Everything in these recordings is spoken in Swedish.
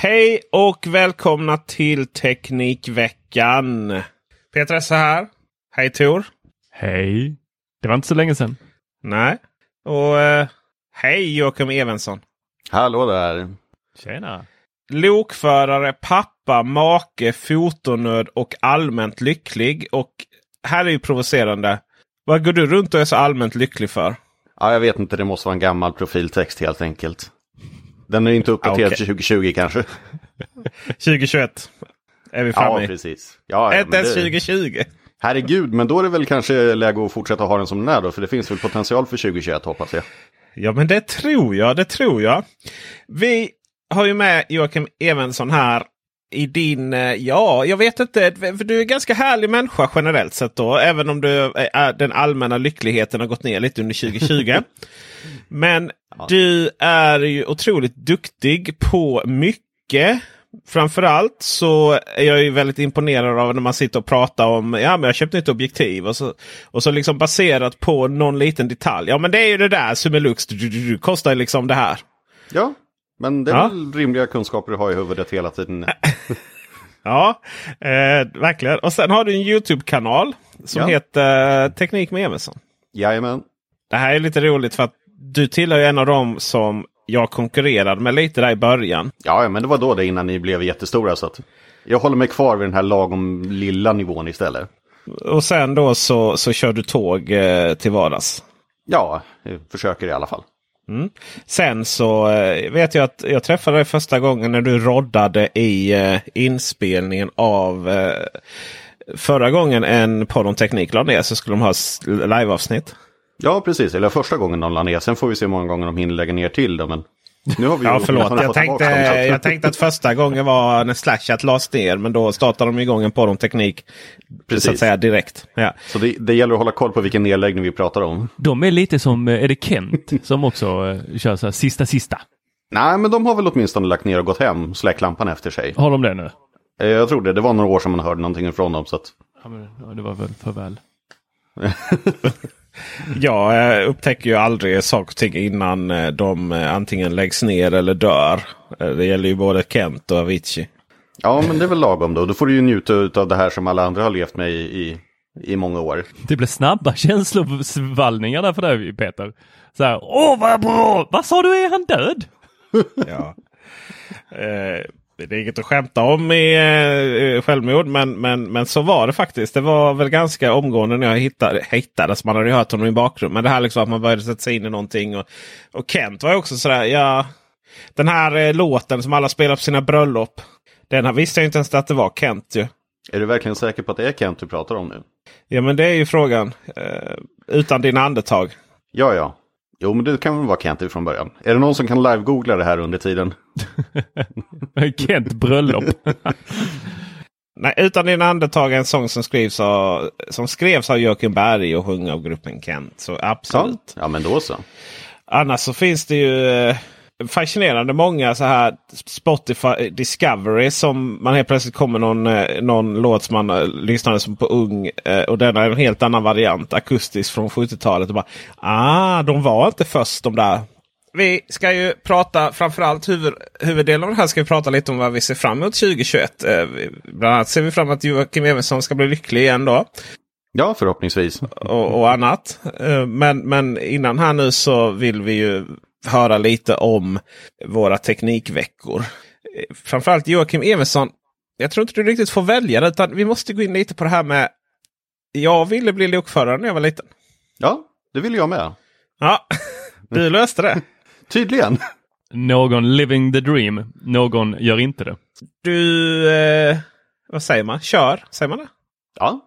Hej och välkomna till Teknikveckan. Peter Esse här. Hej Tor. Hej. Det var inte så länge sedan. Nej. Och eh, hej Joakim Evensson. Hallå där! Tjena. Lokförare, pappa, make, fotonörd och allmänt lycklig. Och här är ju provocerande. Vad går du runt och är så allmänt lycklig för? Ja, jag vet inte, det måste vara en gammal profiltext helt enkelt. Den är inte uppdaterad Okej. till 2020 kanske. 2021 är vi Ja, framme i. precis. Ja, ja, Inte ens det- 2020. Herregud, men då är det väl kanske läge att fortsätta ha den som den är då. För det finns väl potential för 2021 hoppas jag. Ja, men det tror jag. Det tror jag. Vi har ju med Joakim Evensson här i din... eh, Ja, jag vet inte. För du är ganska härlig människa generellt sett då. Även om du, eh, den allmänna lyckligheten har gått ner lite under 2020. men du är ju otroligt duktig på mycket. Framförallt så är jag ju väldigt imponerad av när man sitter och pratar om ja men jag köpte nytt objektiv. Och så, och så liksom baserat på någon liten detalj. Ja men det är ju det där Sumelux. Kostar liksom det här. Ja, men det är Ja. väl rimliga kunskaper att ha i huvudet hela tiden. Ja, eh, verkligen. Och sen har du en YouTube-kanal som Ja. heter Teknik med Evensson. Jajamän. Det här är lite roligt för att du tillhör en av dem som jag konkurrerade med lite där i början. Ja, ja, men det var då det innan ni blev jättestora. Så att jag håller mig kvar vid den här lagom lilla nivån istället. Och sen då så, så kör du tåg eh, till vardags. Ja, jag försöker i alla fall. Mm. Sen så eh, vet jag att jag träffade dig första gången när du roddade i eh, inspelningen av eh, förra gången en podd om teknik la ner så skulle de ha liveavsnitt. Ja, precis. Eller första gången de la ner. Sen får vi se hur många gånger de hinner lägga ner till det. Men nu har vi Ja förlåt, jag tänkte, så jag tänkte att första gången var när Slashat lades ner. Men då startade de igång en podd om teknik. Så Precis. att säga direkt. Ja. Så det, det gäller att hålla koll på vilken nedläggning vi pratar om. De är lite som, eh, är det Kent som också eh, kör så här sista sista? Nej, men de har väl åtminstone lagt ner och gått hem, släckt lampan efter sig. Har de det nu? Eh, Jag tror det. Det var några år sedan man hörde någonting ifrån dem. Så att... Ja, men, ja, det var väl för väl. Jag upptäcker ju aldrig saker och ting innan eh, de eh, antingen läggs ner eller dör. Eh, Det gäller ju både Kent och Avicii. Ja, men det är väl lagom då. Då får du ju njuta av det här som alla andra har levt med i, i, i många år. Det blir snabba känslosvallningar där för dig Peter. Så här, åh vad bra! Vad sa du, är han död? Ja. Eh, det är inget att skämta om i eh, självmord men, men, men så var det faktiskt. Det var väl ganska omgående när jag hittade, hittade så man hade ju hört honom i bakgrunden. Men det här liksom att man började sätta sig in i någonting. Och, och Kent var ju också sådär, ja. Den här eh, låten som alla spelar på sina bröllop. Den här visste jag inte ens att det var Kent ju. Är du verkligen säker på att det är Kent du pratar om nu? Ja men det är ju frågan. Eh, utan dina andetag. Ja, ja. Jo, men det kan väl vara Kent från början. Är det någon som kan live-googla det här under tiden? Kent bröllop. Nej, utan dina andetag är en sång som skrivs av, som skrevs av Joakim Berg och sjung av gruppen Kent. Så Ja, absolut. ja men då så. Annars så finns det ju... fascinerande många så här Spotify Discovery som man helt plötsligt kommer någon, eh, någon låt som man eh, lyssnade som på ung eh, och den är en helt annan variant akustisk från 70-talet. Och bara, ah, de var inte först de där. Vi ska ju prata framförallt huvud, huvuddelen av det här ska vi prata lite om vad vi ser fram emot 2021. Bland annat ser vi fram emot att Joakim Evensson ska bli lycklig igen då. Ja, förhoppningsvis. Och, och annat. Men, men innan här nu så vill vi ju höra lite om våra teknikveckor. Framförallt Joakim Evensson. Jag tror inte du riktigt får välja det. Utan vi måste gå in lite på det här med. Jag ville bli lokförare när jag var liten. Ja, det ville jag med. Ja, du löste det. Tydligen. Någon living the dream. Någon gör inte det. Du, eh, vad säger man? Kör, säger man det? Ja.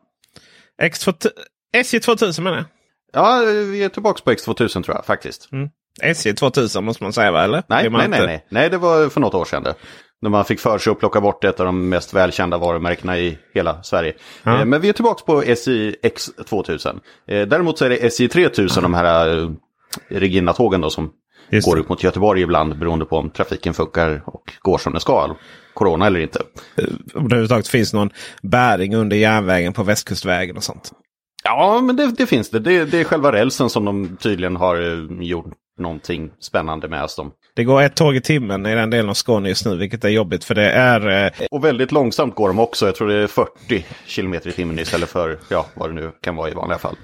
X2, SJ2000 menar jag. Ja, vi är tillbaka på X2000 tror jag faktiskt. Mm. SJ 2000 måste man säga va? Eller? Nej, nej, nej, nej. Nej, det var för något år sedan det. När man fick för sig att plocka bort ett av de mest välkända varumärkena i hela Sverige. Ja. Eh, men vi är tillbaka på SJ X2000. Eh, däremot så är det SJ 3000, de här eh, Regina-tågen då som Just går upp mot Göteborg ibland beroende på om trafiken funkar och går som den ska. Corona eller inte. Om det överhuvudtaget finns någon bäring under järnvägen på västkustvägen och sånt. Ja, men det, det finns det. det. det. är själva rälsen som de tydligen har gjort någonting spännande med oss. Det går ett tåg i timmen i den delen av Skåne just nu, vilket är jobbigt för det är... Eh... Och väldigt långsamt går de också. Jag tror det är 40 km i timmen istället för ja, vad det nu kan vara i vanliga fall.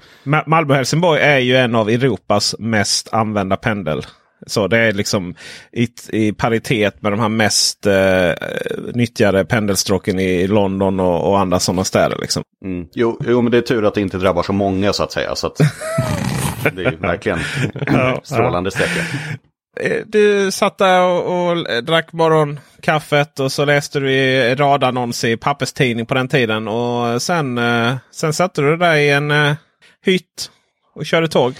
Malmö-Helsingborg är ju en av Europas mest använda pendel. Så det är liksom i, i paritet med de här mest eh, nyttjade pendelstråken i London och, och andra sådana städer. Liksom. Mm. Jo, jo, men det är tur att det inte drabbar så många så att säga. Så att... Det är verkligen strålande sträcka. Eh, du satt där och, och drack morgonkaffet och så läste du i radannons i papperstidning på den tiden. Och sen, eh, sen satte du dig i en uh, hytt och körde tåg.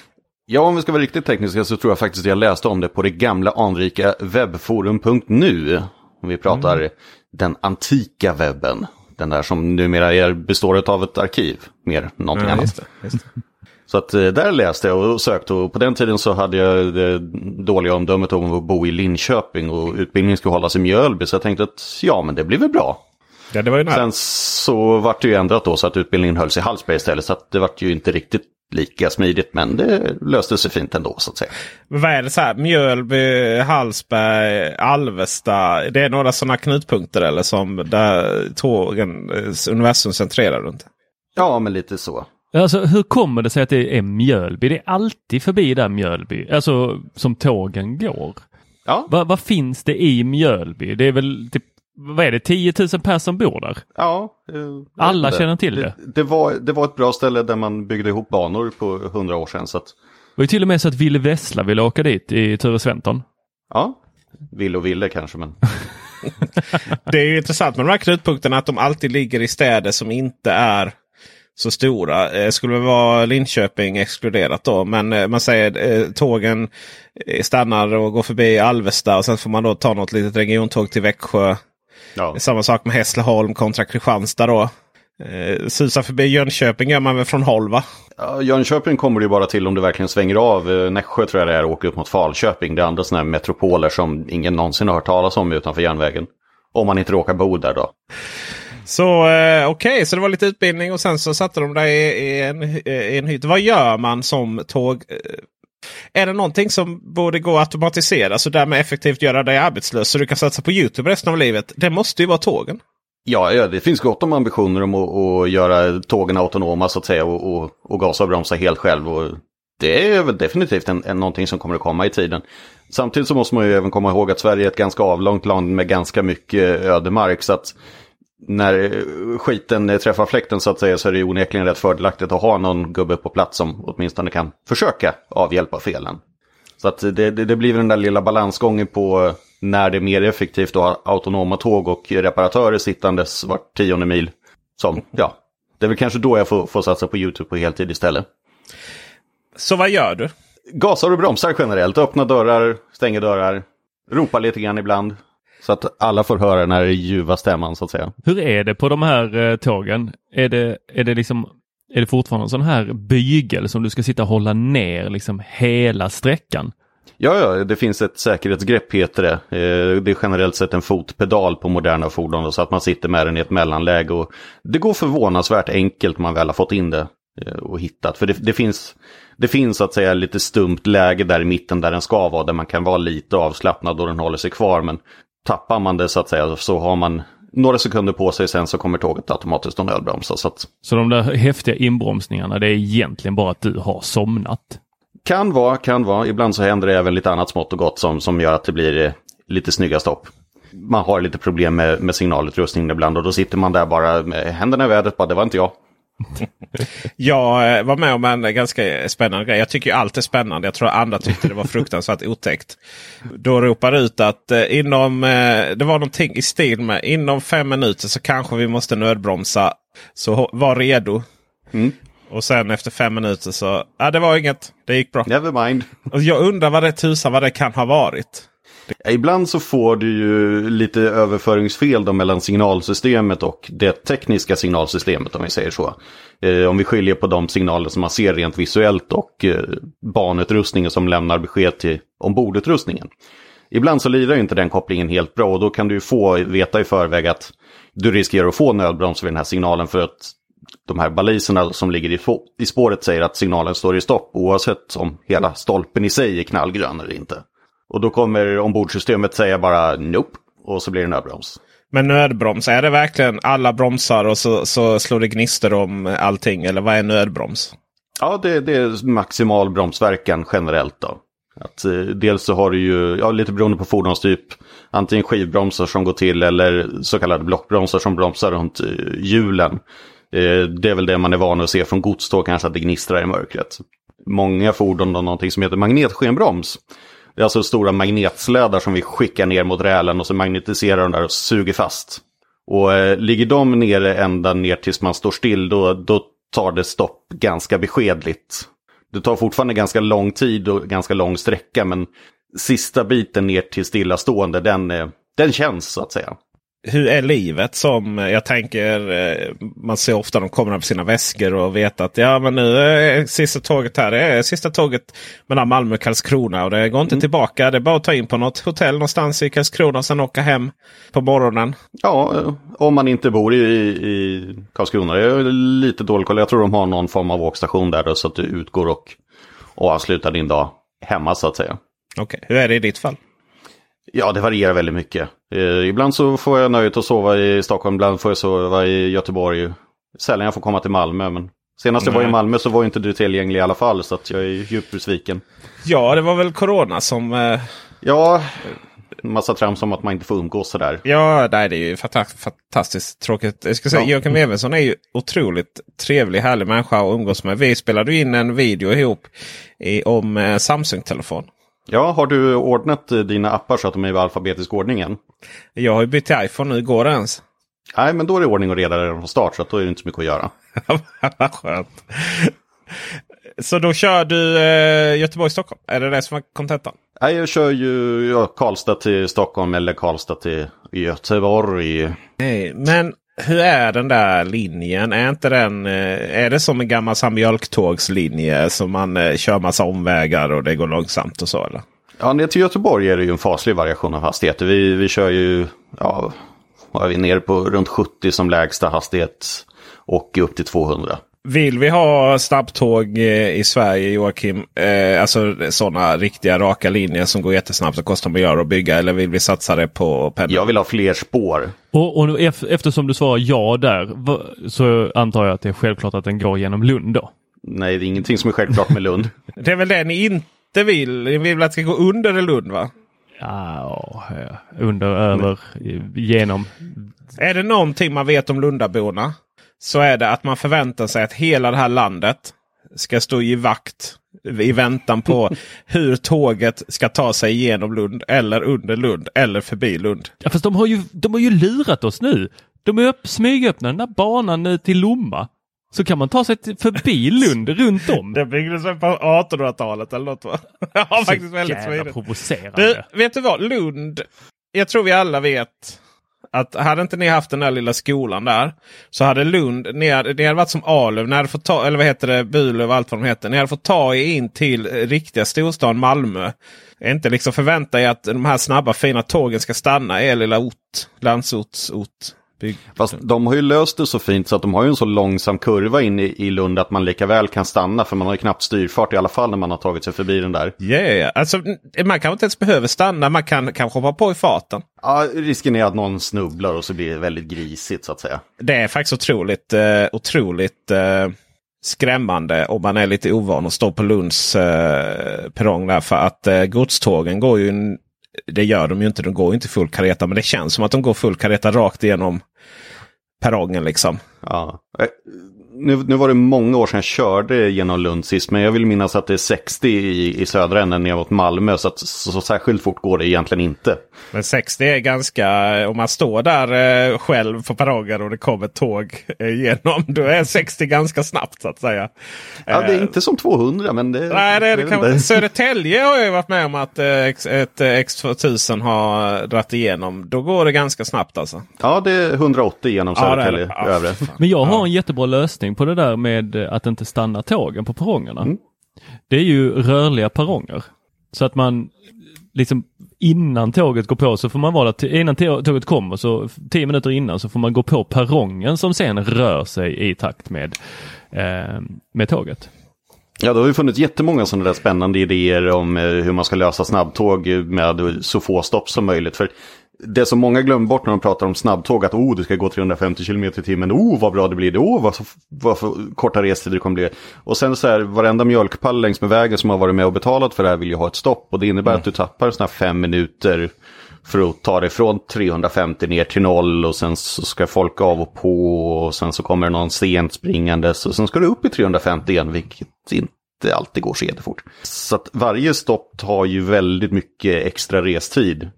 Ja, om vi ska vara riktigt tekniska så tror jag faktiskt att jag läste om det på det gamla anrika webbforum.nu. Om vi pratar mm. den antika webben. Den där som numera är, består av ett arkiv mer än någonting ja, annat. Just det, just det. Så att eh, där läste jag och sökte och på den tiden så hade jag det dåliga omdömet om att bo i Linköping och utbildningen skulle hållas i Mjölby. Så jag tänkte att ja men det blir väl bra. Ja, det var ju nära. Sen så vart det ju ändrat då så att utbildningen hölls i Hallsberg istället. Så att det vart ju inte riktigt lika smidigt men det löste sig fint ändå så att säga. Men vad är det så här? Mjölby, Hallsberg, Alvesta. Det är några sådana knutpunkter eller som där tågen, eh, universum centrerar runt? Ja men lite så. Alltså hur kommer det sig att det är Mjölby? Det är alltid förbi där Mjölby, alltså som tågen går. Ja. Vad, vad finns det i Mjölby? Det är väl typ, vad är det, 10 000 personer som bor där? Ja. Alla känner till det. Det, det, var, det var ett bra ställe där man byggde ihop banor på hundra år sedan. Så att... Det var ju till och med så att Ville Vessla ville åka dit i Ture Sventon. Ja, ville och ville kanske men. det är ju intressant med de här knutpunkterna att de alltid ligger i städer som inte är så stora. Eh, skulle vara Linköping exkluderat då. Men eh, man säger eh, tågen stannar och går förbi Alvesta och sen får man då ta något litet regiontåg till Växjö. Ja. Samma sak med Hässleholm kontra Kristianstad då. Eh, susar förbi Jönköping gör man väl från håll va? Ja, Jönköping kommer det bara till om du verkligen svänger av. Eh, Nässjö tror jag det är och åker upp mot Falköping. Det är andra sådana här metropoler som ingen någonsin har hört talas om utanför järnvägen. Om man inte råkar bo där då. Så eh, okej, okay, så det var lite utbildning och sen så satte de dig i, en, eh, i en hytt. Vad gör man som tåg? Eh, är det någonting som borde gå att automatisera så därmed effektivt göra dig arbetslös så du kan satsa på YouTube resten av livet? Det måste ju vara tågen. Ja, ja det finns gott om ambitioner om att, att göra tågen autonoma så att säga och, och, och gasa och bromsa helt själv. Och det är väl definitivt en, en, någonting som kommer att komma i tiden. Samtidigt så måste man ju även komma ihåg att Sverige är ett ganska avlångt land med ganska mycket ödemark. Så att när skiten träffar fläkten så att säga så är det onekligen rätt fördelaktigt att ha någon gubbe på plats som åtminstone kan försöka avhjälpa felen. Så att det, det, det blir den där lilla balansgången på när det är mer effektivt att ha autonoma tåg och reparatörer sittandes vart tionde mil. Som, ja, det är väl kanske då jag får, får satsa på YouTube på heltid istället. Så vad gör du? Gasar och bromsar generellt, öppna dörrar, stänger dörrar, ropar lite grann ibland. Så att alla får höra den här ljuva stämman så att säga. Hur är det på de här eh, tågen? Är det, är det liksom är det fortfarande en sån här bygel som du ska sitta och hålla ner liksom hela sträckan? Ja, ja, det finns ett säkerhetsgrepp heter det. Eh, det är generellt sett en fotpedal på moderna fordon så att man sitter med den i ett mellanläge. Och det går förvånansvärt enkelt man väl har fått in det eh, och hittat. För det, det, finns, det finns så att säga lite stumt läge där i mitten där den ska vara, där man kan vara lite avslappnad och den håller sig kvar. Men tappar man det så att säga så har man några sekunder på sig sen så kommer tåget automatiskt att nödbromsa. Så, att... så de där häftiga inbromsningarna det är egentligen bara att du har somnat? Kan vara, kan vara. Ibland så händer det även lite annat smått och gott som, som gör att det blir eh, lite snygga stopp. Man har lite problem med, med signalutrustningen ibland och då sitter man där bara med händerna i vädret. Bara, det var inte jag. jag eh, var med om en ganska spännande grej. Jag tycker allt är spännande. Jag tror andra tyckte det var fruktansvärt otäckt. Då ropade ut att eh, inom, det var någonting i stil med inom fem minuter så kanske vi måste nödbromsa. Så var redo. Mm. Och sen efter fem minuter så, ja det var inget. Det gick bra. Never mind. Och jag undrar vad det tusan vad det kan ha varit. Ja, ibland så får du ju lite överföringsfel då mellan signalsystemet och det tekniska signalsystemet om vi säger så. Eh, om vi skiljer på de signaler som man ser rent visuellt och eh, banutrustningen som lämnar besked till ombordutrustningen. Ibland så lirar inte den kopplingen helt bra och då kan du få veta i förväg att du riskerar att få nödbroms vid den här signalen för att de här baliserna som ligger i, i spåret säger att signalen står i stopp oavsett om hela stolpen i sig är knallgrön eller inte. Och då kommer ombordsystemet säga bara nope och så blir det nödbroms. Men nödbroms, är det verkligen alla bromsar och så, så slår det gnister om allting? Eller vad är nödbroms? Ja, det, det är maximal bromsverkan generellt då. Att, eh, dels så har du ju, ja, lite beroende på fordonstyp, antingen skivbromsar som går till eller så kallade blockbromsar som bromsar runt eh, hjulen. Eh, det är väl det man är van att se från godståg, kanske att det gnistrar i mörkret. Många fordon har någonting som heter magnetskenbroms. Det är alltså stora magnetslädar som vi skickar ner mot rälen och så magnetiserar de där och suger fast. Och eh, ligger de nere ända ner tills man står still då, då tar det stopp ganska beskedligt. Det tar fortfarande ganska lång tid och ganska lång sträcka men sista biten ner till stillastående den, eh, den känns så att säga hur är livet som jag tänker eh, man ser ofta de kommer med sina väskor och vet att ja men nu är sista tåget här. Det är sista tåget mellan Malmö och Karlskrona och det går inte mm. tillbaka. Det är bara att ta in på något hotell någonstans i Karlskrona och sen åka hem på morgonen. Ja, eh, om man inte bor i, i Karlskrona. Det är lite dålig koll. Jag tror de har någon form av åkstation där så att du utgår och, och avslutar din dag hemma så att säga. Okej, okay. hur är det i ditt fall? Ja, det varierar väldigt mycket. Eh, ibland så får jag nöjet att sova i Stockholm, ibland får jag sova i Göteborg. Sällan jag får komma till Malmö, men senast jag var i Malmö så var inte du tillgänglig i alla fall, så att jag är djupt besviken. Ja, det var väl corona som... Eh... Ja, en massa trams om att man inte får umgås sådär. Ja, nej, det är ju fantastiskt tråkigt. Jag ska säga, ja. Joakim Evensson är ju otroligt trevlig, härlig människa att umgås med. Vi spelade in en video ihop i, om eh, Samsung-telefon. Ja, har du ordnat eh, dina appar så att de är i alfabetisk ordning än? Jag har ju bytt till iPhone nu. Går det ens? Nej, men då är det ordning och reda redan från start så då är det inte så mycket att göra. Vad skönt. Så då kör du eh, Göteborg-Stockholm? Är det det som var kontentan? Nej, jag kör ju ja, Karlstad till Stockholm eller Karlstad till Göteborg. Nej, men hur är den där linjen? Är inte den, eh, är det som en gammal mjölktågslinje som man eh, kör massa omvägar och det går långsamt och så eller? Ja, ner till Göteborg är det ju en faslig variation av hastigheter. Vi, vi kör ju, ja, är vi nere på runt 70 som lägsta hastighet och upp till 200. Vill vi ha snabbtåg eh, i Sverige Joakim? Eh, alltså sådana riktiga raka linjer som går jättesnabbt och kostar miljarder att bygga. Eller vill vi satsa det på pendel? Jag vill ha fler spår. Och, och eftersom du svarar ja där så antar jag att det är självklart att den går genom Lund då? Nej, det är ingenting som är självklart med Lund. det är väl det ni inte vill? Ni vill att det ska gå under Lund va? Ja, under, över, genom. Är det någonting man vet om Lundaborna? Så är det att man förväntar sig att hela det här landet ska stå i vakt i väntan på hur tåget ska ta sig igenom Lund eller under Lund eller förbi Lund. Ja, fast de har ju, de har ju lurat oss nu. De har smygöppnat den där banan till Lomma. Så kan man ta sig förbi Lund runt om. Det byggdes väl på 1800-talet eller något va? ja, faktiskt väldigt jävla provocerande. Du, vet du vad? Lund. Jag tror vi alla vet att hade inte ni haft den där lilla skolan där. Så hade Lund, ni hade, ni hade varit som Alöv, ni hade fått ta, eller vad heter det, Burlöv allt vad de heter. Ni hade fått ta er in till eh, riktiga storstan Malmö. Inte liksom förvänta er att de här snabba fina tågen ska stanna i er lilla ort. Landsortsort. Fast de har ju löst det så fint så att de har ju en så långsam kurva in i, i Lund att man lika väl kan stanna. För man har ju knappt styrfart i alla fall när man har tagit sig förbi den där. Ja, yeah, alltså man kanske inte ens behöver stanna. Man kan kanske hoppa på i farten. Ja, risken är att någon snubblar och så blir det väldigt grisigt så att säga. Det är faktiskt otroligt, eh, otroligt eh, skrämmande om man är lite ovan att stå på Lunds eh, perrong där. För att eh, godstågen går ju det gör de ju inte. De går inte full kareta. Men det känns som att de går full kareta rakt igenom perrongen liksom. Ja. Eh, nu, nu var det många år sedan jag körde genom Lund sist. Men jag vill minnas att det är 60 i, i södra änden ner mot Malmö. Så, att, så, så särskilt fort går det egentligen inte. Men 60 är ganska, om man står där eh, själv på perrongen och det kommer ett tåg igenom. Då är 60 ganska snabbt så att säga. Ja, det är inte som 200 men det... Nej, det är det kanske Södertälje har jag varit med om att eh, ett X2000 har dragit igenom. Då går det ganska snabbt alltså. Ja, det är 180 genom Södertälje. Ja, övre. Men jag har en jättebra lösning på det där med att inte stanna tågen på perrongerna. Mm. Det är ju rörliga perronger. Så att man liksom innan tåget går på så får man vara innan tåget kommer så tio minuter innan så får man gå på perrongen som sen rör sig i takt med, eh, med tåget. Ja, det har ju funnits jättemånga sådana där spännande idéer om eh, hur man ska lösa snabbtåg med så få stopp som möjligt. För det som många glömmer bort när de pratar om snabbtåg, att oh, det ska gå 350 km i timmen, oh vad bra det blir, oh vad, vad för korta restider det kommer bli. Och sen så här, varenda mjölkpall längs med vägen som har varit med och betalat för det här vill ju ha ett stopp. Och det innebär mm. att du tappar sådana här fem minuter för att ta dig från 350 ner till noll och sen så ska folk av och på och sen så kommer någon sent springandes och sen ska du upp i 350 igen, vilket inte alltid går så jättefort. Så att varje stopp tar ju väldigt mycket extra restid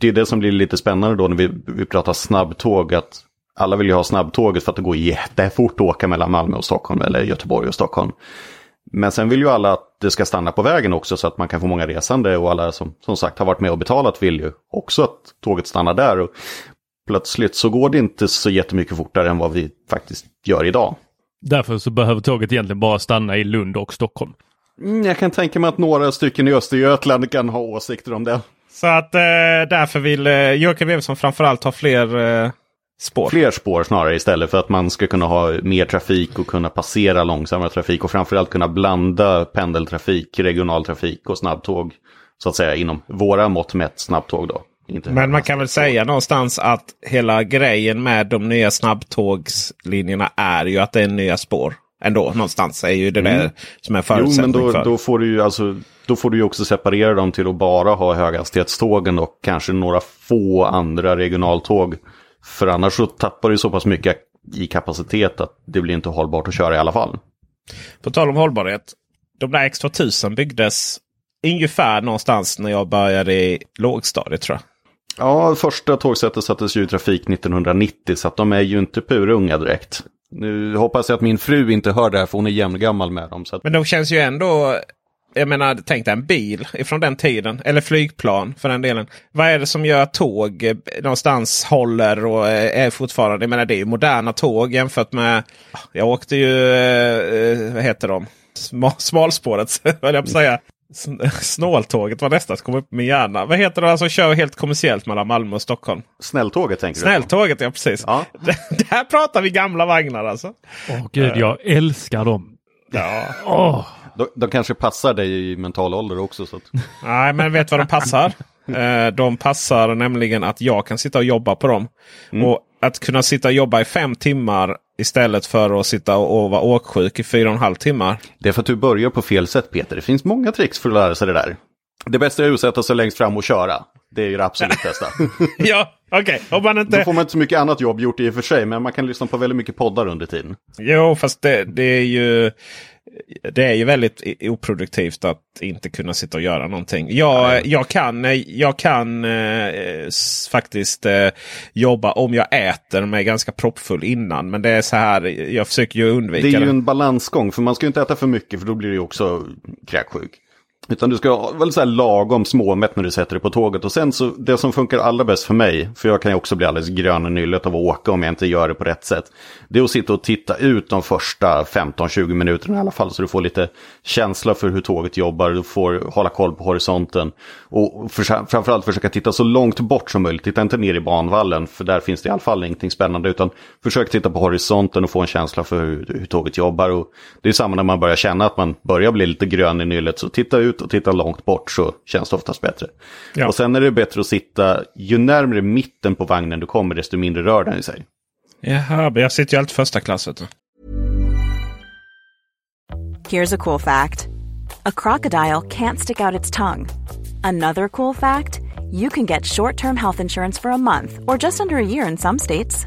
det är det som blir lite spännande då när vi, vi pratar snabbtåg. Att alla vill ju ha snabbtåget för att det går jättefort att åka mellan Malmö och Stockholm eller Göteborg och Stockholm. Men sen vill ju alla att det ska stanna på vägen också så att man kan få många resande och alla som som sagt har varit med och betalat vill ju också att tåget stannar där. Och plötsligt så går det inte så jättemycket fortare än vad vi faktiskt gör idag. Därför så behöver tåget egentligen bara stanna i Lund och Stockholm. Mm, jag kan tänka mig att några stycken i Östergötland kan ha åsikter om det. Så att eh, därför vill eh, Joakim Evensson framförallt ha fler eh, spår. Fler spår snarare istället för att man ska kunna ha mer trafik och kunna passera långsammare trafik och framförallt kunna blanda pendeltrafik, regionaltrafik och snabbtåg. Så att säga inom våra mått mätt snabbtåg då. Men man kan väl säga någonstans att hela grejen med de nya snabbtågslinjerna är ju att det är nya spår ändå. Någonstans är ju det mm. där som är förutsättning jo, men då, för. Då får du ju alltså, då får du också separera dem till att bara ha höghastighetstågen och kanske några få andra regionaltåg. För annars så tappar du så pass mycket i kapacitet att det blir inte hållbart att köra i alla fall. På tal om hållbarhet. De där X2000 byggdes ungefär någonstans när jag började i lågstadiet tror jag. Ja, första tågsättet sattes ju i trafik 1990 så att de är ju inte purunga direkt. Nu hoppas jag att min fru inte hör det här för hon är jämngammal med dem. Så att... Men de känns ju ändå... Jag menar, tänk dig en bil från den tiden. Eller flygplan för den delen. Vad är det som gör att tåg någonstans håller och är fortfarande... Jag menar det är ju moderna tåg jämfört med... Jag åkte ju... Eh, vad heter de? Smalspåret höll jag på att säga. Snåltåget var nästan som kom upp i min hjärna. Vad heter det alltså kör helt kommersiellt mellan Malmö och Stockholm? Snälltåget tänker du Snälltåget, ja precis. Ja. Det, här pratar vi gamla vagnar alltså. Åh oh, gud, jag älskar dem. Ja. Oh. De, de kanske passar dig i mental ålder också. Så att... Nej, men vet vad de passar? Eh, de passar nämligen att jag kan sitta och jobba på dem. Mm. Och att kunna sitta och jobba i fem timmar Istället för att sitta och vara åksjuk i fyra och en halv timmar. Det är för att du börjar på fel sätt Peter. Det finns många tricks för att lära sig det där. Det bästa är att sätta sig längst fram och köra. Det är ju det absolut bästa. ja, okej. Okay. inte... Då får man inte så mycket annat jobb gjort i och för sig. Men man kan lyssna på väldigt mycket poddar under tiden. Jo, fast det, det är ju det är ju väldigt oproduktivt att inte kunna sitta och göra någonting. Jag, jag kan, jag kan eh, faktiskt eh, jobba om jag äter mig ganska proppfull innan. Men det är så här, jag försöker ju undvika det. är ju en balansgång, för man ska ju inte äta för mycket för då blir du också kräksjuk. Utan du ska ha så här lagom småmätt när du sätter dig på tåget. Och sen så, det som funkar allra bäst för mig, för jag kan ju också bli alldeles grön i nyllet av att åka om jag inte gör det på rätt sätt. Det är att sitta och titta ut de första 15-20 minuterna i alla fall. Så du får lite känsla för hur tåget jobbar, du får hålla koll på horisonten. Och för, framförallt försöka titta så långt bort som möjligt. Titta inte ner i banvallen, för där finns det i alla fall ingenting spännande. Utan försök titta på horisonten och få en känsla för hur, hur tåget jobbar. Och det är samma när man börjar känna att man börjar bli lite grön i nyllet. Så titta ut ut och tittar långt bort så känns det oftast bättre. Ja. Och sen är det bättre att sitta, ju närmare mitten på vagnen du kommer desto mindre rör den i sig. Jaha, men jag sitter ju alltid första klass. Here's a cool fact. A crocodile can't stick out its tongue. Another cool fact. You can get short-term health insurance for a month or just under a year in some states.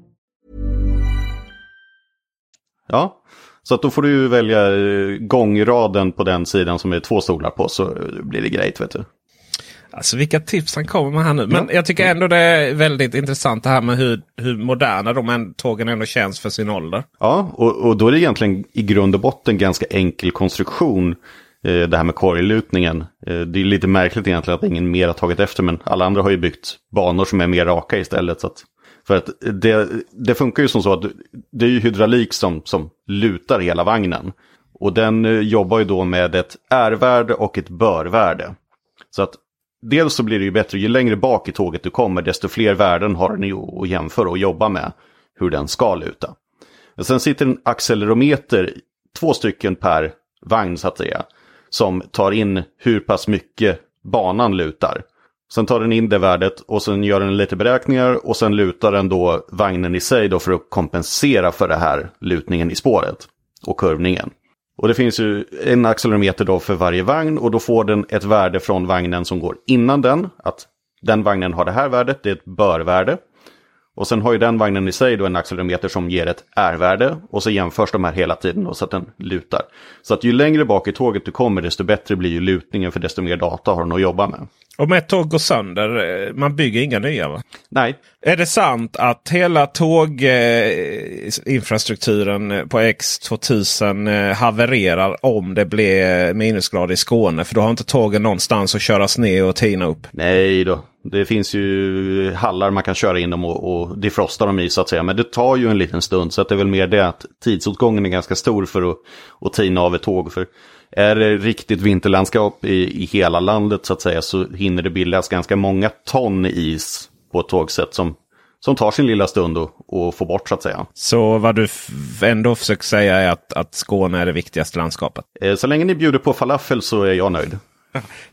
Ja, så att då får du välja eh, gångraden på den sidan som är två stolar på så blir det grejt vet du. Alltså vilka tips han kommer med här nu. Men ja. jag tycker ändå det är väldigt intressant det här med hur, hur moderna de här tågen ändå känns för sin ålder. Ja, och, och då är det egentligen i grund och botten ganska enkel konstruktion. Eh, det här med korglutningen. Eh, det är lite märkligt egentligen att ingen mer har tagit efter men alla andra har ju byggt banor som är mer raka istället. Så att för att det, det funkar ju som så att det är ju hydraulik som, som lutar hela vagnen. Och den eh, jobbar ju då med ett R-värde och ett bör-värde. Så att dels så blir det ju bättre, ju längre bak i tåget du kommer, desto fler värden har den att jämföra och jobba med hur den ska luta. Men sen sitter en accelerometer, två stycken per vagn så att säga, som tar in hur pass mycket banan lutar. Sen tar den in det värdet och sen gör den lite beräkningar och sen lutar den då vagnen i sig då för att kompensera för det här lutningen i spåret och kurvningen. Och det finns ju en accelerometer då för varje vagn och då får den ett värde från vagnen som går innan den. Att den vagnen har det här värdet, det är ett börvärde. Och sen har ju den vagnen i sig då en accelerometer som ger ett R-värde och så jämförs de här hela tiden då, så att den lutar. Så att ju längre bak i tåget du kommer desto bättre blir ju lutningen för desto mer data har den att jobba med. Om ett tåg går sönder, eh, man bygger inga nya va? Nej. Är det sant att hela tåginfrastrukturen eh, på X2000 eh, havererar om det blir minusgrader i Skåne? För då har inte tågen någonstans att köras ner och tina upp. Nej då. Det finns ju hallar man kan köra in dem och, och defrosta dem i så att säga. Men det tar ju en liten stund så att det är väl mer det att tidsåtgången är ganska stor för att, att tina av ett tåg. För är det riktigt vinterlandskap i, i hela landet så att säga så hinner det bildas ganska många ton is på ett tågsätt som, som tar sin lilla stund att få bort så att säga. Så vad du ändå försöker säga är att, att Skåne är det viktigaste landskapet? Eh, så länge ni bjuder på falafel så är jag nöjd.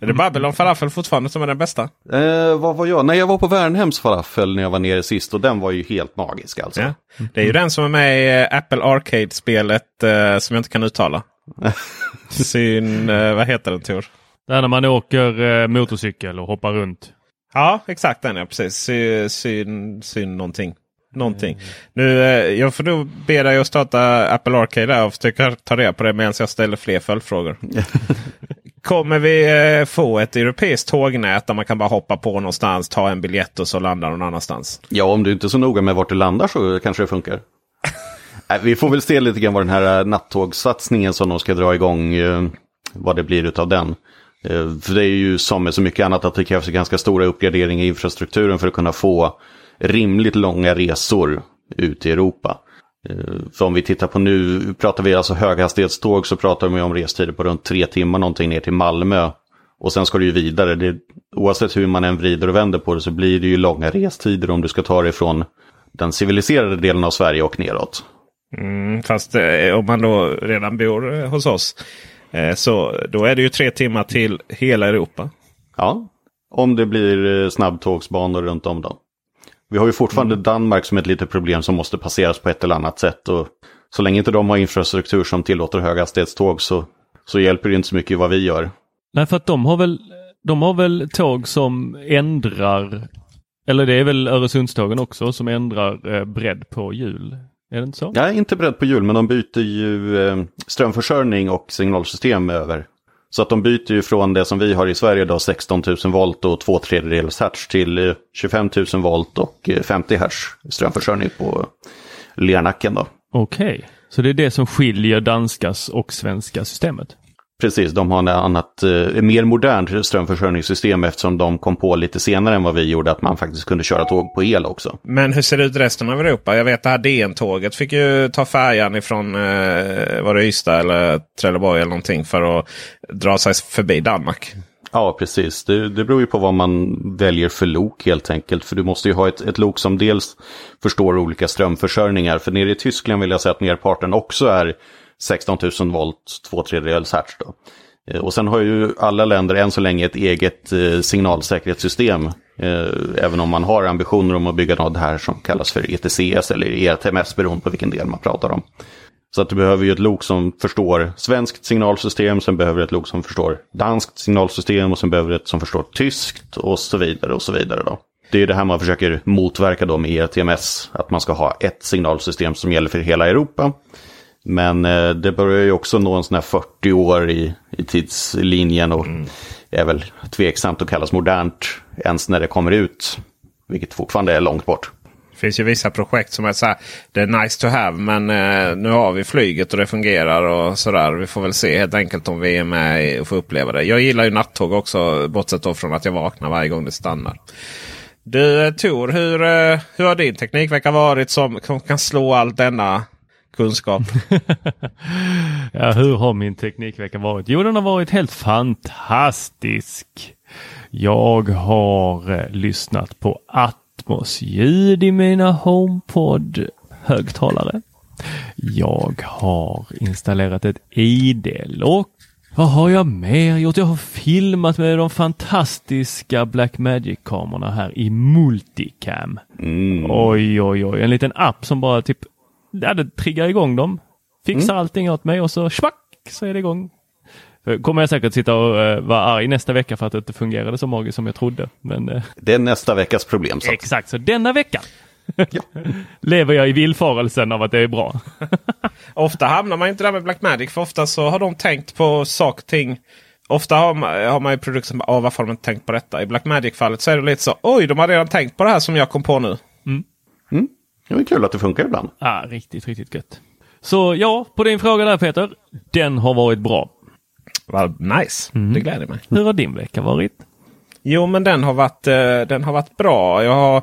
Är det Babylon falafel fortfarande som är den bästa? Eh, vad var jag? Nej, jag var på Värnhems falafel när jag var nere sist och den var ju helt magisk alltså. Ja. Det är ju den som är med i eh, Apple Arcade-spelet eh, som jag inte kan uttala. Syn, eh, vad heter den Tor? Det är när man åker eh, motorcykel och hoppar runt. Ja, exakt den ja. Precis. Syn, syn, syn någonting. Någonting. Nu, eh, jag får nog be dig att starta Apple Arcade och försöka ta reda på det medan jag ställer fler följdfrågor. Kommer vi eh, få ett europeiskt tågnät där man kan bara hoppa på någonstans, ta en biljett och så landa någon annanstans? Ja, om du inte är så noga med vart du landar så kanske det funkar. vi får väl se lite grann vad den här nattågssatsningen som de ska dra igång, vad det blir utav den. För det är ju som med så mycket annat att det krävs ganska stora uppgraderingar i infrastrukturen för att kunna få rimligt långa resor ut i Europa. För om vi tittar på nu, pratar vi alltså höghastighetståg så pratar vi om restider på runt tre timmar någonting ner till Malmö. Och sen ska du ju vidare. Det, oavsett hur man än vrider och vänder på det så blir det ju långa restider om du ska ta dig från den civiliserade delen av Sverige och neråt. Mm, fast eh, om man då redan bor eh, hos oss eh, så då är det ju tre timmar till hela Europa. Ja, om det blir eh, snabbtågsbanor runt om då. Vi har ju fortfarande mm. Danmark som ett litet problem som måste passeras på ett eller annat sätt. Och så länge inte de har infrastruktur som tillåter höghastighetståg så, så hjälper det inte så mycket vad vi gör. Nej, för att de har väl, de har väl tåg som ändrar, eller det är väl Öresundstågen också som ändrar eh, bredd på hjul? Är det inte så? Ja, inte bredd på hjul, men de byter ju eh, strömförsörjning och signalsystem över. Så att de byter ju från det som vi har i Sverige då 16 000 volt och 2 tredjedels hertz till eh, 25 000 volt och eh, 50 hertz strömförsörjning på Lernacken då. Okej, okay. så det är det som skiljer danskas och svenska systemet? Precis, de har ett annat, eh, mer modernt strömförsörjningssystem eftersom de kom på lite senare än vad vi gjorde att man faktiskt kunde köra tåg på el också. Men hur ser det ut i resten av Europa? Jag vet det här DN-tåget fick ju ta färjan ifrån eh, var det Ystad eller Trelleborg eller någonting för att dra sig förbi Danmark. Ja, precis. Det, det beror ju på vad man väljer för lok helt enkelt. För du måste ju ha ett, ett lok som dels förstår olika strömförsörjningar. För nere i Tyskland vill jag säga att merparten också är 16 000 volt, två tredjedels hertz. Då. Eh, och sen har ju alla länder än så länge ett eget eh, signalsäkerhetssystem. Eh, även om man har ambitioner om att bygga något här som kallas för ETCS eller ETMS beroende på vilken del man pratar om. Så att du behöver ju ett lok som förstår svenskt signalsystem, sen behöver ett lok som förstår danskt signalsystem och sen behöver ett som förstår tyskt och så vidare och så vidare. Då. Det är det här man försöker motverka då med ERTMS, att man ska ha ett signalsystem som gäller för hela Europa. Men eh, det börjar ju också nå en sån här 40 år i, i tidslinjen och mm. är väl tveksamt att kallas modernt ens när det kommer ut. Vilket fortfarande är långt bort. Det finns ju vissa projekt som är så här, det är nice to have men eh, nu har vi flyget och det fungerar och sådär. Vi får väl se helt enkelt om vi är med och får uppleva det. Jag gillar ju nattåg också bortsett då från att jag vaknar varje gång det stannar. Du eh, Tor, hur, eh, hur har din teknikvecka varit som kan slå allt denna kunskap. ja, hur har min teknikvecka varit? Jo, den har varit helt fantastisk. Jag har eh, lyssnat på Atmos ljud i mina HomePod högtalare. Jag har installerat ett ID-lock. Vad har jag mer gjort? Jag har filmat med de fantastiska Blackmagic-kamerorna här i Multicam. Mm. Oj, oj, oj. En liten app som bara typ ja, det triggar igång dem. Fixar mm. allting åt mig och så schmack så är det igång. Kommer jag säkert sitta och uh, vara arg nästa vecka för att det inte fungerade så magiskt som jag trodde. Men, uh, det är nästa veckas problem. Så. Exakt, så denna vecka ja. lever jag i villfarelsen av att det är bra. ofta hamnar man inte där med Blackmagic för ofta så har de tänkt på saker ting. Ofta har man, har man ju produkter som oh, varför har de inte tänkt på detta? I Blackmagic-fallet så är det lite så oj, de har redan tänkt på det här som jag kom på nu. Mm. Mm. Det är kul att det funkar ibland. Ja, riktigt, riktigt gött. Så ja, på din fråga där Peter. Den har varit bra. Well, nice, mm. det gläder mig. Hur har din vecka varit? Jo, men den har varit, eh, den har varit bra. Jag har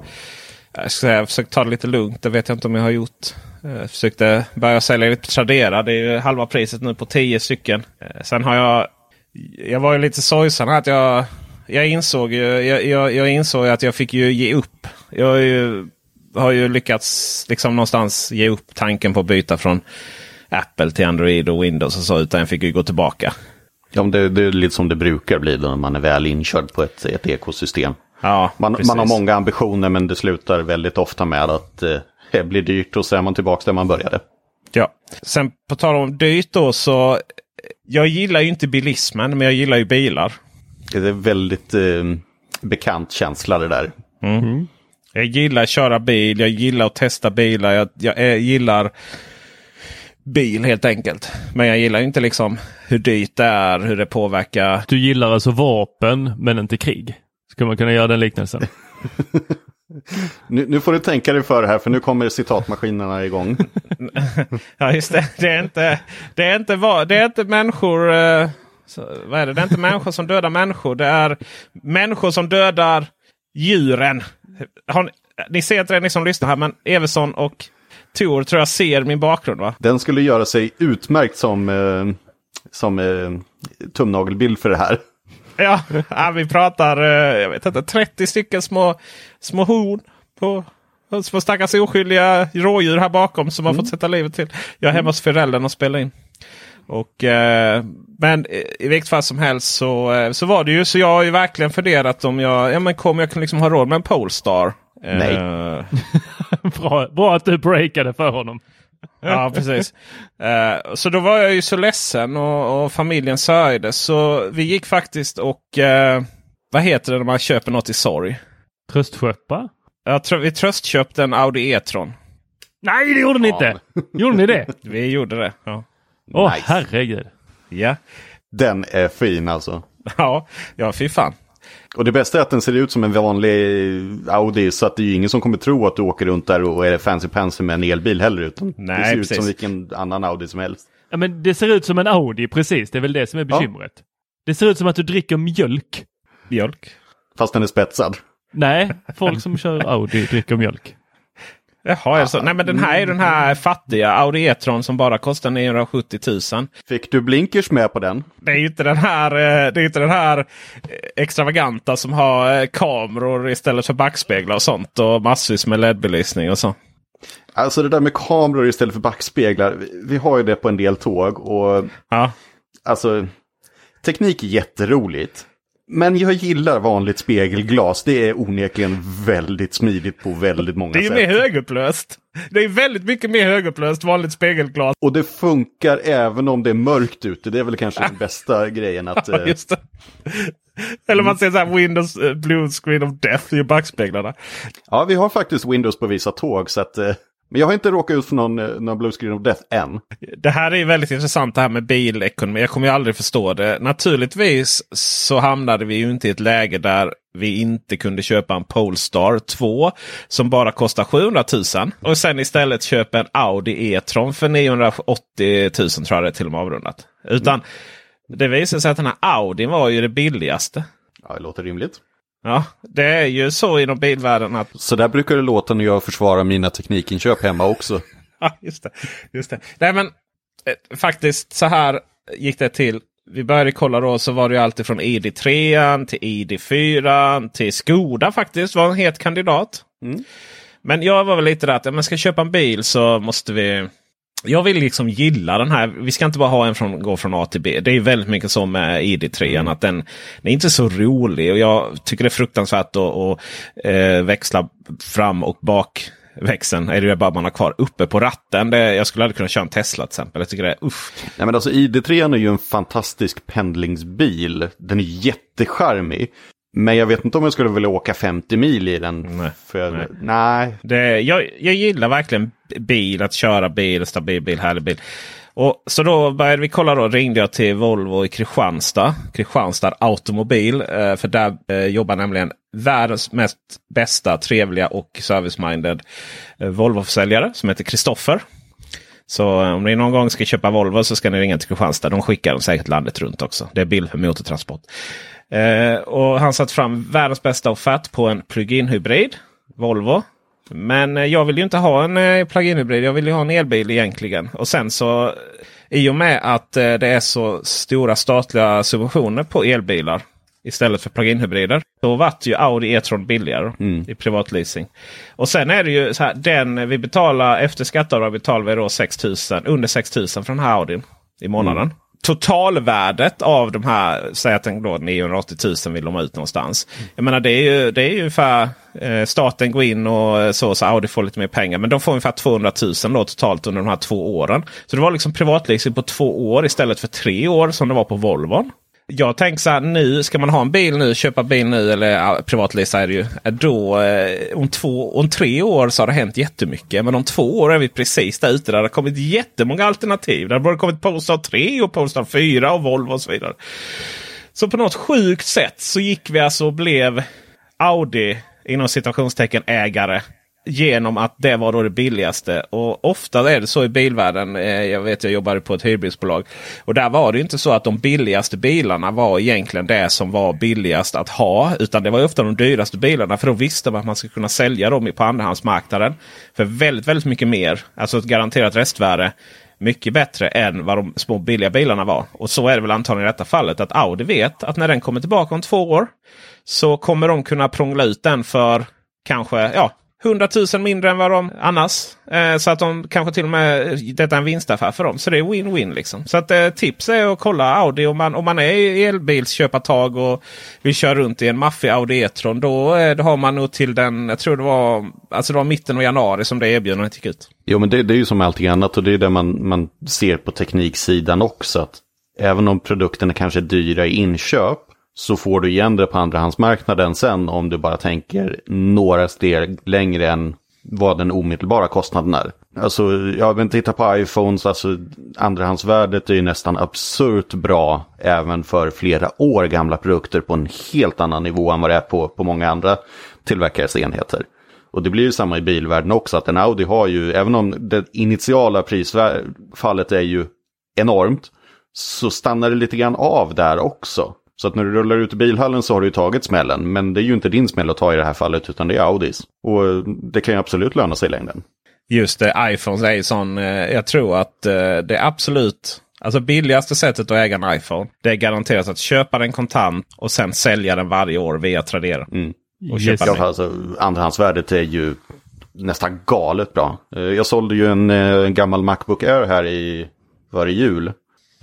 jag ska säga, försökt ta det lite lugnt. Det vet jag inte om jag har gjort. Jag eh, försökte börja sälja lite Tradera. Det är ju halva priset nu på 10 stycken. Eh, sen har jag... Jag var ju lite sorgsen att jag... Jag insåg ju jag, jag, jag insåg att jag fick ju ge upp. Jag har ju, har ju lyckats liksom någonstans ge upp tanken på att byta från Apple till Android och Windows och så. Utan jag fick ju gå tillbaka. Ja, det, det är lite som det brukar bli när man är väl inkörd på ett, ett ekosystem. Ja, man, man, har många ambitioner men det slutar väldigt ofta med att eh, det blir dyrt och så är man tillbaka där man började. Ja, sen på tal om dyrt då så. Jag gillar ju inte bilismen men jag gillar ju bilar. Det är väldigt eh, bekant känsla det där. Mm. Jag gillar att köra bil, jag gillar att testa bilar, jag, jag, jag gillar bil helt enkelt. Men jag gillar inte liksom hur dyrt det är, hur det påverkar. Du gillar alltså vapen men inte krig? Skulle man kunna göra den liknelsen? nu, nu, får du tänka dig för här för nu kommer citatmaskinerna igång. ja just det. Det är inte, det är inte, det är inte människor. Eh, så, vad är det? det är inte människor som dödar människor. Det är människor som dödar djuren. Har, ni ser inte det ni som lyssnar här men Everson och Tor tror jag ser min bakgrund va? Den skulle göra sig utmärkt som, eh, som eh, tumnagelbild för det här. Ja, ja, vi pratar eh, jag vet inte, 30 stycken små, små horn på små stackars oskyldiga rådjur här bakom som mm. har fått sätta livet till. Jag är hemma hos föräldrarna och spelar in. Och, eh, men i vilket fall som helst så, eh, så var det ju så jag har ju verkligen funderat om jag, ja men kommer jag kan liksom ha råd med en Polestar? Nej. Uh, bra, bra att du breakade för honom. ja, precis. Uh, så då var jag ju så ledsen och, och familjen sörjde. Så vi gick faktiskt och... Uh, vad heter det när man köper något i sorg? Tröstköpa? Ja, tr vi tröstköpte en Audi E-tron. Nej, det gjorde ni inte! gjorde ni det? Vi gjorde det. Ja. Åh, nice. herregud. Ja. Den är fin alltså. Ja, ja fy fan. Och det bästa är att den ser ut som en vanlig Audi så att det är ju ingen som kommer tro att du åker runt där och är fancy pansy med en elbil heller. Utan Nej, det ser precis. ut som vilken annan Audi som helst. Ja men det ser ut som en Audi precis, det är väl det som är bekymret. Ja. Det ser ut som att du dricker mjölk. Mjölk? Fast den är spetsad. Nej, folk som kör Audi dricker mjölk. Jaha, alltså. Nej men den här är den här fattiga Audi E-tron som bara kostar 970 000. Fick du blinkers med på den? Det är inte den här, eh, det är inte den här eh, extravaganta som har eh, kameror istället för backspeglar och sånt. Och massvis med LED-belysning och så. Alltså det där med kameror istället för backspeglar. Vi har ju det på en del tåg. och ja. Alltså, teknik är jätteroligt. Men jag gillar vanligt spegelglas. Det är onekligen väldigt smidigt på väldigt många sätt. Det är sätt. mer högupplöst. Det är väldigt mycket mer högupplöst vanligt spegelglas. Och det funkar även om det är mörkt ute. Det är väl kanske den bästa grejen. att... Eh, Just det. Eller man ser så här Windows uh, Blue Screen of Death i backspeglarna. Ja, vi har faktiskt Windows på vissa tåg. så att... Uh... Men jag har inte råkat ut för någon, eh, någon blue screen of death än. Det här är väldigt intressant det här med bilekonomi. Jag kommer ju aldrig förstå det. Naturligtvis så hamnade vi ju inte i ett läge där vi inte kunde köpa en Polestar 2 som bara kostar 700 000. Och sen istället köpa en Audi E-tron för 980 000 tror jag det är till och med avrundat. Utan mm. det visade sig att den här Audi var ju det billigaste. Ja, det låter rimligt. Ja, det är ju så inom bilvärlden. Att... Så där brukar det låta när jag försvarar mina teknikinköp hemma också. ja, just det. Just det. Nej, men eh, faktiskt så här gick det till. Vi började kolla då så var det ju alltid från ID3 till ID4 till Skoda faktiskt var en het kandidat. Mm. Men jag var väl lite där att om man ska köpa en bil så måste vi jag vill liksom gilla den här. Vi ska inte bara ha en från gå från A till B. Det är väldigt mycket så med ID3. Mm. Att den, den är inte så rolig. Och jag tycker det är fruktansvärt att, att äh, växla fram och bak växeln är det bara man har kvar uppe på ratten. Det, jag skulle aldrig kunna köra en Tesla till exempel. Jag tycker det är uff. Nej, men alltså ID3 är ju en fantastisk pendlingsbil. Den är jättecharmig. Men jag vet inte om jag skulle vilja åka 50 mil i den. Nej. För, nej. nej. Det, jag, jag gillar verkligen bil, att köra bil, stabil bil, härlig bil. Och, så då började vi kolla. Då ringde jag till Volvo i Kristianstad. Kristianstad Automobil. Eh, för där eh, jobbar nämligen världens mest bästa, trevliga och service-minded eh, Volvo-försäljare som heter Kristoffer. Så om ni någon gång ska köpa Volvo så ska ni ringa till Kristianstad. De skickar dem säkert landet runt också. Det är bil för motortransport. Eh, och han satt fram världens bästa offert på en plug-in hybrid. Volvo. Men eh, jag vill ju inte ha en eh, plug-in hybrid. Jag vill ju ha en elbil egentligen. Och sen så i och med att eh, det är så stora statliga subventioner på elbilar istället för plug-in hybrider. Då vart ju Audi E-tron billigare mm. i privatleasing. Och sen är det ju så här. Den vi betalar efter skatteavdrag betalar vi då 6 000, under 6 000 för den här Audin i månaden. Mm totalvärdet av de här, säg att den då 980 000 vill de ha ut någonstans. Jag menar det är ju, det är ju ungefär eh, staten går in och eh, så, så Audi får lite mer pengar. Men de får ungefär 200 000 då totalt under de här två åren. Så det var liksom privatleasing på två år istället för tre år som det var på Volvon. Jag tänker så här nu, ska man ha en bil nu, köpa bil nu eller ja, privatleasa är det ju. Eh, då, eh, om, två, om tre år så har det hänt jättemycket. Men om två år är vi precis där ute. Där det har kommit jättemånga alternativ. Där har både kommit Polestar 3 och Polestar 4 och Volvo och så vidare. Så på något sjukt sätt så gick vi alltså och blev Audi inom citationstecken ägare genom att det var då det billigaste. Och ofta är det så i bilvärlden. Eh, jag vet jag jobbade på ett hyrbilsbolag. Och där var det inte så att de billigaste bilarna var egentligen det som var billigast att ha. Utan det var ofta de dyraste bilarna. För då visste man att man skulle kunna sälja dem på andrahandsmarknaden. För väldigt, väldigt mycket mer. Alltså ett garanterat restvärde. Mycket bättre än vad de små billiga bilarna var. Och så är det väl antagligen i detta fallet. Att Audi vet att när den kommer tillbaka om två år. Så kommer de kunna prångla ut den för kanske ja, 100 000 mindre än vad de annars. Eh, så att de kanske till och med detta är en vinstaffär för dem. Så det är win-win liksom. Så att eh, tips är att kolla Audi om man, om man är elbilsköpartag och vill köra runt i en maffig Audi E-tron. Då, eh, då har man nog till den, jag tror det var, alltså det var mitten av januari som det erbjudandet gick ut. Jo men det, det är ju som allting annat och det är det man, man ser på tekniksidan också. Att även om produkterna kanske är dyra i inköp så får du igen det på andrahandsmarknaden sen om du bara tänker några steg längre än vad den omedelbara kostnaden är. Alltså, jag vill titta på iPhones, alltså andrahandsvärdet är ju nästan absurt bra även för flera år gamla produkter på en helt annan nivå än vad det är på, på många andra tillverkares enheter. Och det blir ju samma i bilvärlden också, att en Audi har ju, även om det initiala prisfallet är ju enormt, så stannar det lite grann av där också. Så att när du rullar ut i bilhallen så har du ju tagit smällen. Men det är ju inte din smäll att ta i det här fallet utan det är Audis. Och det kan ju absolut löna sig i längden. Just det, iPhones är ju sån. Eh, jag tror att eh, det är absolut Alltså billigaste sättet att äga en iPhone. Det är garanterat att köpa den kontant och sen sälja den varje år via Tradera. Mm. Och köpa yes. alltså, andrahandsvärdet är ju nästan galet bra. Eh, jag sålde ju en, en gammal Macbook Air här i, var jul.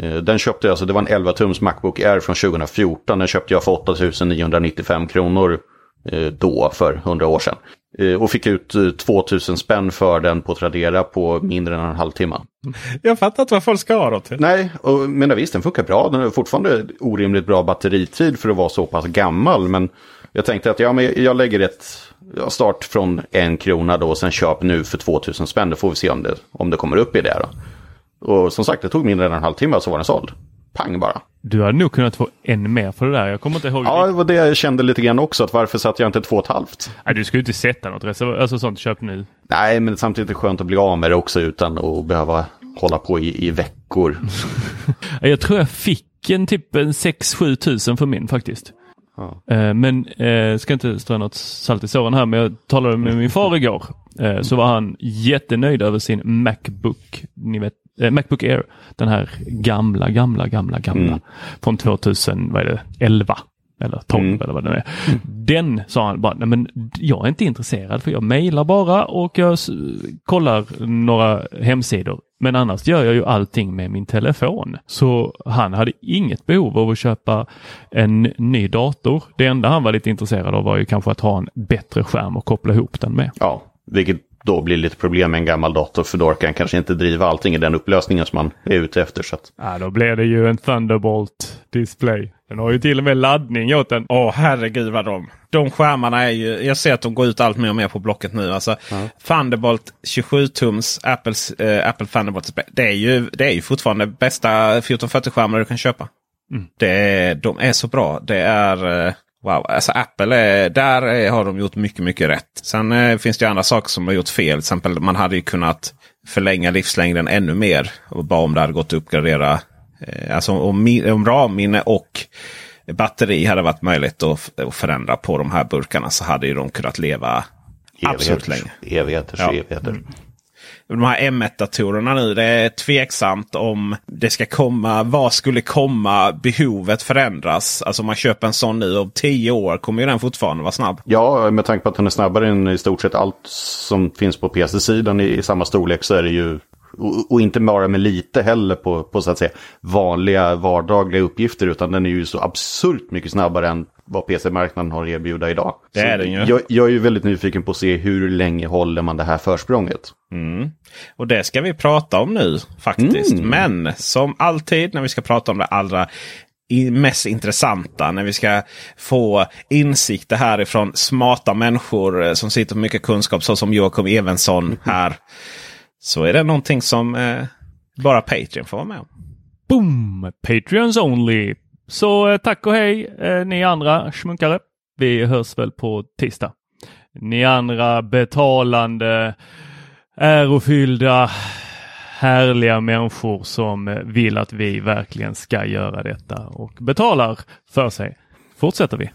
Eh, den köpte jag, alltså det var en 11 tums Macbook Air från 2014. Den köpte jag för 8995 kronor eh, då för 100 år sedan. Eh, och fick ut 2000 spänn för den på Tradera på mindre än en halvtimme. Jag fattar inte vad folk ska ha då till. Nej, och, men visst den funkar bra. Den har fortfarande orimligt bra batteritid för att vara så pass gammal. Men jag tänkte att ja, men jag lägger ett start från en krona då och sen köp nu för 2000 spänn. Då får vi se om det, om det kommer upp i det. Då. Och som sagt, det tog mindre än en halvtimme så var den såld. Pang bara. Du hade nog kunnat få än mer för det där. Jag kommer inte ihåg. Ja, det var det jag kände lite grann också. Att varför satt jag inte två och ett halvt? Nej, du skulle inte sätta något alltså sånt köp nu. Nej, men samtidigt är det skönt att bli av med det också utan att behöva hålla på i, i veckor. jag tror jag fick en typ en 6-7 tusen för min faktiskt. Ja. Eh, men eh, ska inte strö något salt i såren här, men jag talade med min far igår. Eh, så var han jättenöjd över sin Macbook. Ni vet eh, Macbook Air, den här gamla, gamla, gamla, gamla mm. från 2011 eller 12 mm. eller vad det är. Den sa han bara, nej men jag är inte intresserad för jag mejlar bara och jag kollar några hemsidor. Men annars gör jag ju allting med min telefon. Så han hade inget behov av att köpa en ny dator. Det enda han var lite intresserad av var ju kanske att ha en bättre skärm och koppla ihop den med. Ja, vilket då blir lite problem med en gammal dator för då kan kanske inte driva allting i den upplösningen som man är ute efter. Så att... Ja, då blir det ju en Thunderbolt display. Den har ju till och med laddning åt den. Åh herregud vad de. De skärmarna är ju. Jag ser att de går ut allt mer och mer på Blocket nu. Alltså, ja. Thunderbolt 27 tums Apples, äh, Apple Thunderbolt display. Det är ju, det är ju fortfarande bästa 1440-skärmar du kan köpa. Mm. Det, de är så bra. Det är... Äh, Wow, alltså Apple är, där är, har de gjort mycket, mycket rätt. Sen eh, finns det andra saker som har gjort fel. Till exempel man hade ju kunnat förlänga livslängden ännu mer. Och bara om det hade gått att uppgradera. Eh, alltså om, om RAM-minne och batteri hade varit möjligt att, att förändra på de här burkarna så hade ju de kunnat leva absolut länge. Evigheters ja. evigheter. Mm. De här M1-datorerna nu, det är tveksamt om det ska komma. Vad skulle komma? Behovet förändras. Alltså om man köper en sån nu om tio år kommer ju den fortfarande vara snabb. Ja, med tanke på att den är snabbare än i stort sett allt som finns på PC-sidan i, i samma storlek så är det ju och, och, inte bara med lite heller på, på så att säga vanliga vardagliga uppgifter utan den är ju så absurt mycket snabbare än vad PC-marknaden har att erbjuda idag. Det är den ju. Jag, jag, är ju väldigt nyfiken på att se hur länge håller man det här försprånget. Mm. Och det ska vi prata om nu faktiskt. Mm. Men som alltid när vi ska prata om det allra mest intressanta. När vi ska få insikter härifrån smarta människor eh, som sitter med mycket kunskap. Så som Joakim Evensson här. Så är det någonting som eh, bara Patreon får vara med om. Boom! Patreons only. Så eh, tack och hej eh, ni andra smunkare. Vi hörs väl på tisdag. Ni andra betalande, ärofyllda, härliga människor som eh, vill att vi verkligen ska göra detta och betalar för sig. Fortsätter vi.